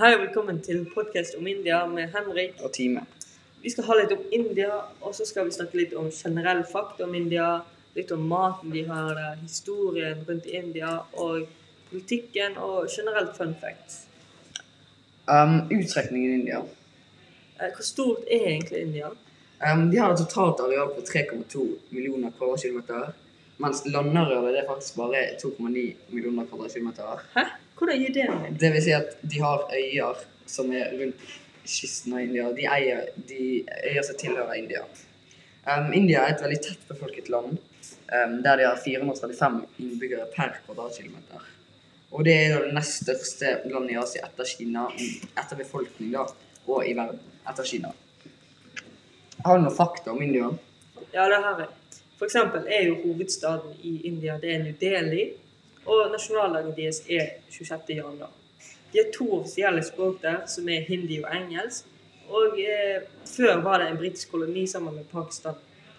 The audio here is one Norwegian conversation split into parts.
Hei og velkommen til podkast om India med Henrik. og time. Vi skal ha litt om India, og så skal vi snakke litt om generell fakta om India. Litt om maten de har der, historien rundt India, og politikken og generelt fun facts. Um, utstrekningen i India. Eh, Hvor stort er egentlig India? Um, de har et totalt areal på 3,2 millioner kvadratkilometer. Mens landarealet det er faktisk bare 2,9 millioner kvadratkilometer. Hæ? Hvordan gir det mening? Det vil si at de har øyer som er rundt kysten av India. De eier de øyer som tilhører India. Um, India er et veldig tett befolket land, um, der de har 435 innbyggere per kvadratkilometer. Og det er det nest største landet i Asia etter Kina, etter befolkning da, og i verden etter Kina. Har du noen fakta om India? Ja, det har jeg. For eksempel er jo hovedstaden i India det er New Delhi, og nasjonaldagen deres er 26. januar. De har to offisielle språk der, som er hindi og engelsk. Og eh, før var det en britisk koloni sammen med Pakistan.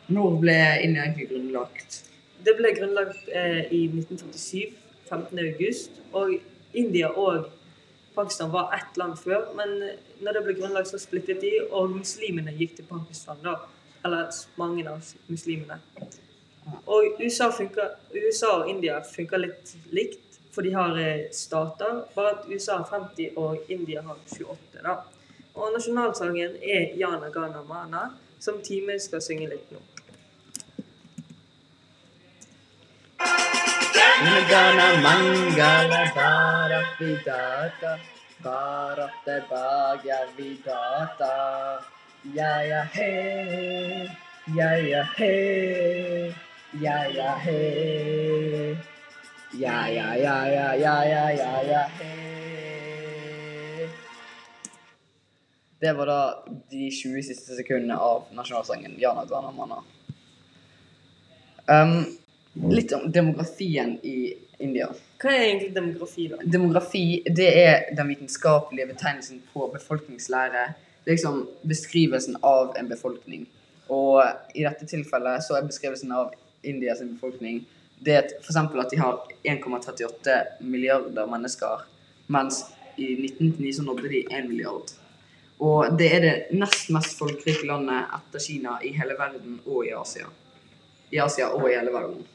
Når ble India egentlig grunnlagt? Det ble grunnlagt eh, i 1947, 15. august. Og India og Pakistan var ett land før, men når det ble grunnlagt, så splittet de, og muslimene gikk til Pakistan da. Eller mange av muslimene. Og USA, funker, USA og India funker litt likt, for de har eh, stater. Bare at USA har 50 og India har 28. da. Og nasjonalsangen er Jana Gana Mana, som Time skal synge litt nå. Nagana mangala bharavidata Bharata bhagya vidata Ya ya he Ya ya he Det var da de 20 siste sekundene av nasjonalsangen Jana Gana Um, litt om demografien i India. Hva er egentlig demografi, da? Demografi det er den vitenskapelige betegnelsen på befolkningslære. Liksom beskrivelsen av en befolkning. Og i dette tilfellet så er beskrivelsen av Indias befolkning det er f.eks. at de har 1,38 milliarder mennesker, mens i 1999 så nådde de 1 milliard. Og det er det nest mest folkerike landet etter Kina i hele verden og i Asia. I Asia og i hele verden.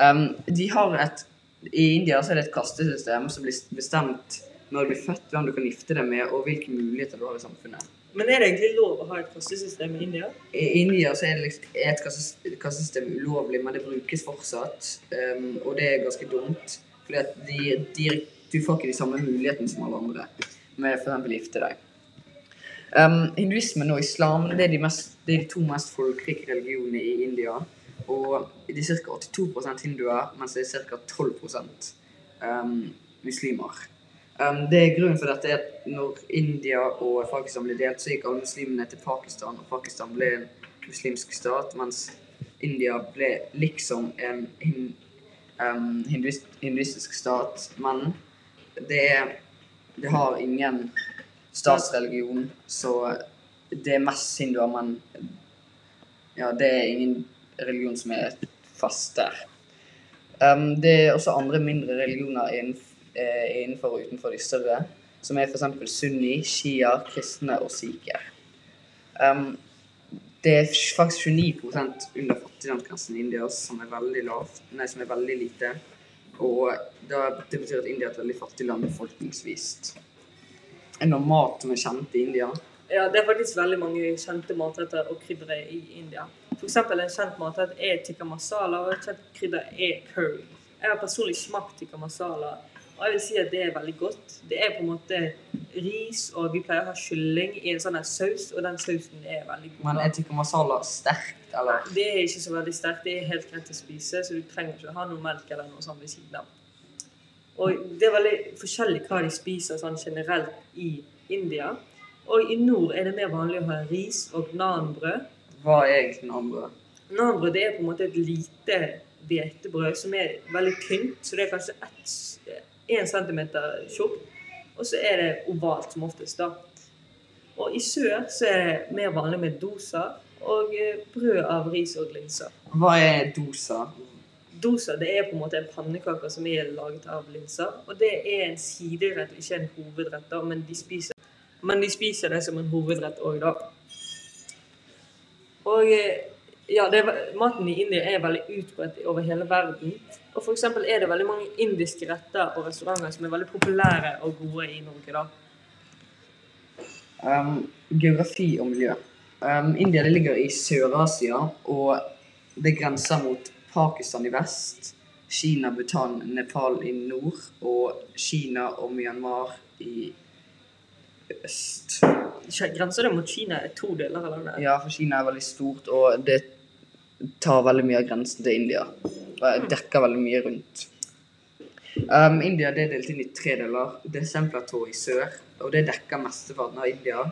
Um, de har et I India så er det et kastesystem som blir bestemt når du blir født, hvem du kan gifte deg med, og hvilke muligheter du har i samfunnet. Men er det egentlig lov å ha et kastesystem i India? I India så er det liksom, et kastes- kastesystem ulovlig, men det brukes fortsatt. Um, og det er ganske dumt. Fordi de, de, du får ikke de samme mulighetene som alle andre med f.eks. gifte deg. Um, hinduismen og islam det er, de mest, det er de to mest folkerike religionene i India. Og det er ca. 82 hinduer, mens det er ca. 12 um, muslimer. Um, det er Grunnen for dette er at når India og Pakistan ble delt, så gikk alle muslimene til Pakistan, og Pakistan ble en muslimsk stat, mens India ble liksom en hin, um, hinduist, hinduistisk stat. Men det, det har ingen statsreligion, så det er mest hinduer, men ja, det er ingen religion som er fast der. Um, det er også andre mindre religioner innenfor, eh, innenfor og utenfor de større, som er f.eks. sunni, shia, kristne og sikher. Um, det er faktisk 29 under fattigdomsgrensen i India, som er veldig lavt, nei, som er veldig lite. Og det betyr at India er et veldig fattig land befolkningsvis. Er noe mat som er kjent i India? Ja, det er faktisk veldig mange kjente matretter og kryddere i India. Eksempel en kjent matrett er tikka masala, og et kjent krydder er curry. Jeg har personlig smakt tikka masala, og jeg vil si at det er veldig godt. Det er på en måte ris, og vi pleier å ha kylling i en sånn saus, og den sausen er veldig god. Men er tikka masala sterkt, eller? Det er ikke så veldig sterkt, det er helt greit å spise, så du trenger ikke ha noe melk eller noe sånt ved siden av. Og det er veldig forskjellig hva de spiser sånn generelt i India. Og i nord er det mer vanlig å ha ris og nanbrød. Hva er egentlig nanbrød? Nanbrød det er på en måte et lite hvetebrød som er veldig tynt, så det er kanskje 1 cm tjukt. Og så er det ovalt som oftest, da. Og i sør så er det mer vanlig med dosa og eh, brød av ris og linser. Hva er dosa? Dosa det er på en måte en pannekake som er laget av linser. Og det er en siderett, ikke en hovedrett, da, men de spiser, men de spiser det som en hovedrett òg, da. Og eh, ja, det, er- maten i India er veldig utbredt over hele verden. Og eksempel er det veldig mange indiske retter og restauranter som er veldig populære og gode i Norge, da. Um, geografi og miljø. Um, India ligger i Sør-Asia, og det grenser mot Pakistan i vest, Kina, Bhutan, Nepal i nord og Kina og Myanmar i øst. Grenser det mot Kina er to deler av landet? Ja, for Kina er veldig stort, og det tar veldig mye av grensen til India. Og dekker veldig mye rundt. Um, India det er delt inn i tre deler. Det er Semplatået i sør, og det dekker mesteparten av India.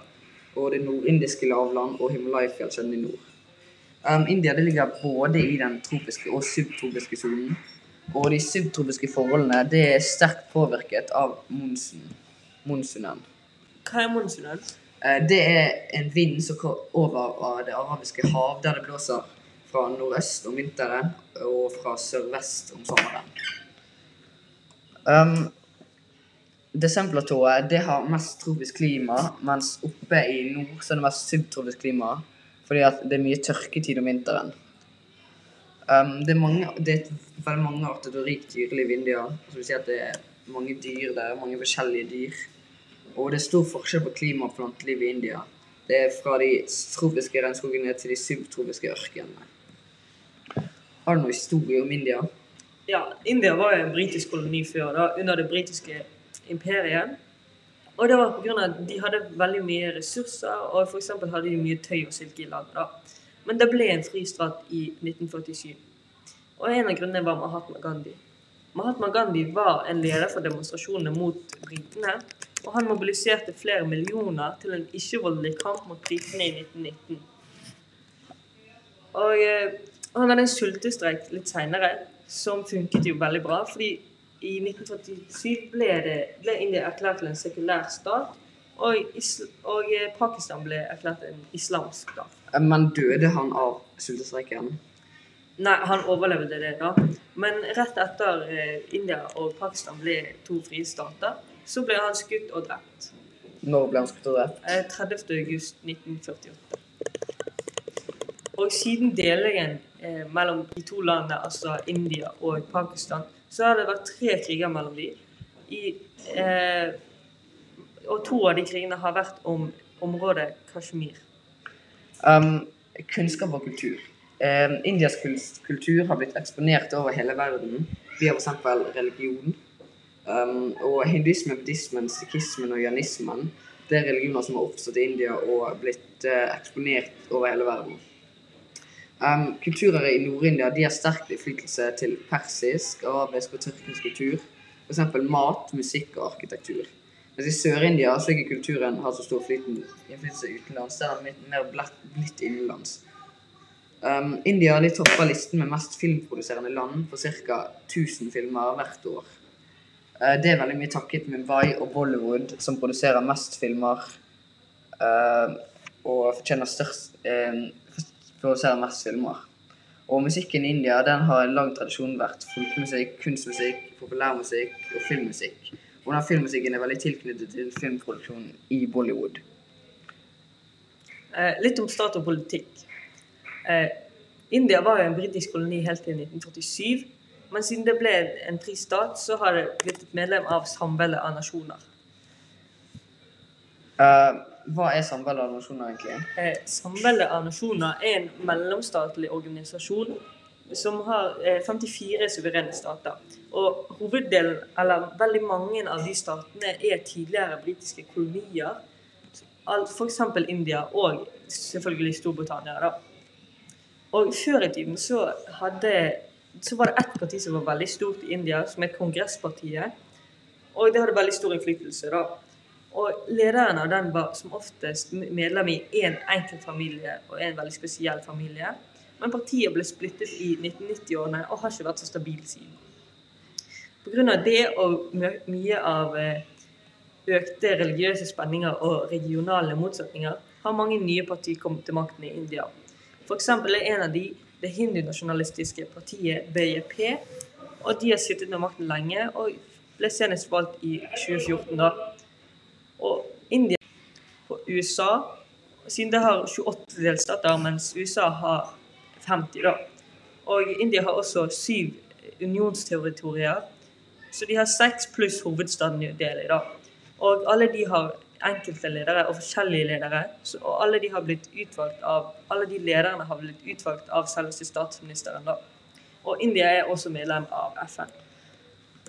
Og det nordindiske lavland og Himalaya-fjellkjeden i nord. Um, India det ligger både i den tropiske og subtropiske sonen. Og de subtropiske forholdene det er sterkt påvirket av monsun, monsunen. Hva er monsunen? Eh, Det er en vind som går over av det arabiske hav, der det blåser fra nordøst om vinteren og fra sørvest om sommeren. Um, Desemplatået det har mest tropisk klima, mens oppe i nord så er det mest subtropisk klima, fordi at det er mye tørketid om vinteren. Um, det, er mange, det er veldig mange arter og rikt dyreliv i India. Så vil si at det er mange dyr der, mange forskjellige dyr. Og det er stor forskjell på klima og planteliv i India. Det er fra de tropiske regnskogene til de subtropiske ørkenene. Har du noe historie om India? Ja, India var en britisk koloni før, da, under det britiske imperiet. Og det var pga. at de hadde veldig mye ressurser, og f.eks. hadde de mye tøy og silke i landet. da. Men det ble en fri i 1947. Og en av grunnene var Mahatma Gandhi. Mahatma Gandhi var en leder for demonstrasjonene mot britene, og han mobiliserte flere millioner til en ikke-voldelig kamp mot britene i 1919. Og eh, han hadde en sultestreik litt seinere som funket jo veldig bra. fordi i 1947 ble, det, ble India erklært til en sekulær stat, og, og eh, Pakistan ble erklært en islamsk stat. Eh, Men døde han av sultestreiken? Nei, han overlevde det, da. Men rett etter eh, India og Pakistan ble to frie stater, så ble han skutt og drept. Når ble han skutt og drept? Eh, 30. august 1948. Og siden delingen eh, mellom de to landene, altså India og Pakistan, så har det vært tre kriger mellom de. I, eh, og to av de krigene har vært om området Kashmir. Um, kunnskap og kultur. Um, Indias kul- kultur har blitt eksponert over hele verden via f.eks. religion. Um, og hinduismen, buddhismen, sikhismen og janismen det er religioner som har oppstått i India og blitt uh, eksponert over hele verden. Um, kulturer i Nord-India de har sterk innflytelse til persisk, arabisk og tyrkisk kultur. F.eks. mat, musikk og arkitektur. Mens i Sør-India så ikke kulturen har så stor innflytelse utenlands. Den har mer blitt- innenlands. Um, India de topper listen med mest filmproduserende land for ca. 1000 filmer hvert år. Uh, det er veldig mye takket Mumbai og Bollywood, som produserer mest filmer uh, og fortjener størst eh, produserer mest filmer. Og musikken i India den har en lang tradisjon vært folkemusikk, kunstmusikk, populærmusikk og filmmusikk. Og denne filmmusikken er veldig tilknyttet til filmproduksjonen i Bollywood. Eh, litt om stat og politikk. Eh, India var jo en britisk koloni helt til 1947. Men siden det ble en fri stat, så har det blitt et medlem av Samveldet av nasjoner. Eh, hva er samveldet av nasjoner egentlig? Eh, Samveldet av nasjoner er en mellomstatlig organisasjon som har eh, 54 suverene stater. Og hoveddelen, eller veldig mange av de statene, er tidligere britiske kolonier. F.eks. India og selvfølgelig Storbritannia. da. Og før i tiden så, hadde, så var det ett parti som var veldig stort i India, som er Kongresspartiet. Og det hadde veldig stor innflytelse. da. Og lederen av den var som oftest medlem i én en enkelt familie og en veldig spesiell familie. Men partiet ble splittet i 1990-årene og har ikke vært så stabil siden. Pga. det og mye av eh, økte religiøse spenninger og regionale motsetninger har mange nye partier kommet til makten i India. F.eks. er en av de det hindunasjonalistiske partiet BJP. Og de har sittet med makten lenge og ble senest valgt i 2014. da. India på USA, siden det har 28 delstater, mens USA har 50. da. Og India har også syv unionsterritorier, så de har seks pluss hovedstaden Delhi. da. Og alle de har enkelte ledere og forskjellige ledere. Og alle de har blitt utvalgt av alle de lederne har blitt utvalgt av selveste statsministeren. da. Og India er også medlem av FN.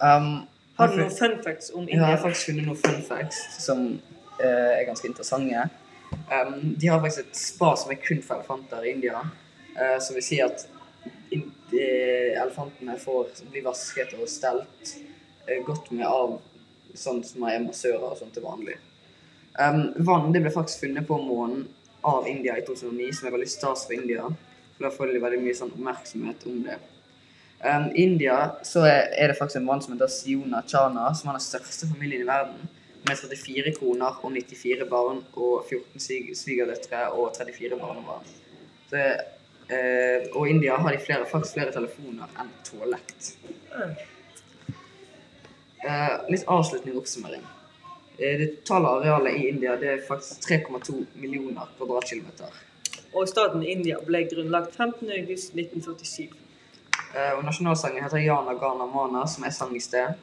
Um, Har du noen fun facts om Jeg har faktisk funnet noen fun facts som er ganske interessante. Um, de har faktisk et spa som er kun for elefanter i India. Uh, som vil si at eh, elefantene får bli vasket og stelt uh, godt med av sånn som er massører og sånt til vanlig. Um, vann det ble faktisk funnet på månen av India i 2009, som er veldig stas for India. For da får de veldig mye sånn oppmerksomhet om det. I India så er, er det faktisk en mann som heter Siona Chana, som er den største familien i verden. Med 34 koner og 94 barn og 14 svig svigerdøtre og 34 barnebarn. Så, eh, og India har de flere, faktisk flere telefoner enn toalett. Eh, litt avslutning og oppsummering. Eh, det totale arealet i India det er faktisk 3,2 millioner kvadratkilometer. Og staten India ble grunnlagt 15.8.1947. Eh, og nasjonalsangen heter Jana Gana Mana, som er sang i sted.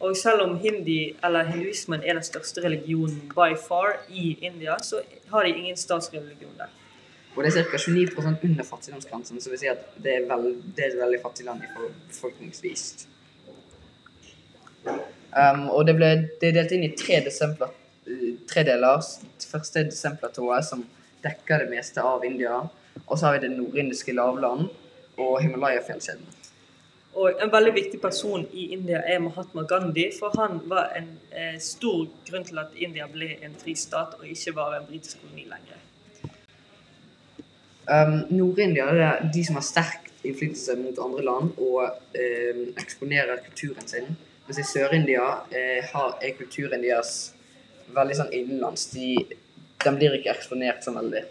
Og selv om hindi, eller hinduismen er den største religionen by far i India, så har de ingen statsreligion der. Og det er ca. 29 under fattigdomsgrensen, så vil si at det er, veld, det er et veldig fattig land befolkningsvis. Um, og det, ble, det er delt inn i tre, desempler, tre deler. Første er Desemplatået, som dekker det meste av India. Og så har vi det nordindiske lavland og Himalaya-fjellkjeden. Og en veldig viktig person i India er Mahatma Gandhi, for han var en eh, stor grunn til at India ble en fristat og ikke var en britisk koloni lenger. Um, Nord-India er de som har sterk innflytelse mot andre land og eh, eksponerer kulturen sin. Mens i Sør-India eh, er kulturen deres veldig sånn innenlands. De, de, blir ikke eksponert så veldig.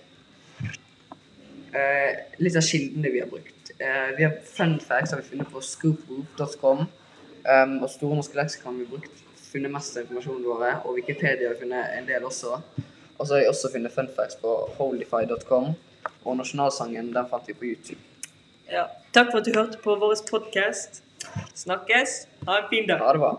Eh, litt av kildene vi har brukt. Eh, vi har fun facts har vi funnet på scoopgroup.com. Um, og Store norske leksikon har vi brukt funnet mest av informasjonen våre. Og Wikipedia har vi funnet en del også. Og så har vi også funnet fun facts på holyfy.com. Og nasjonalsangen den fant vi på YouTube. Ja. Takk for at du hørte på vår podkast. Snakkes. Ha en fin dag. Ha det bra.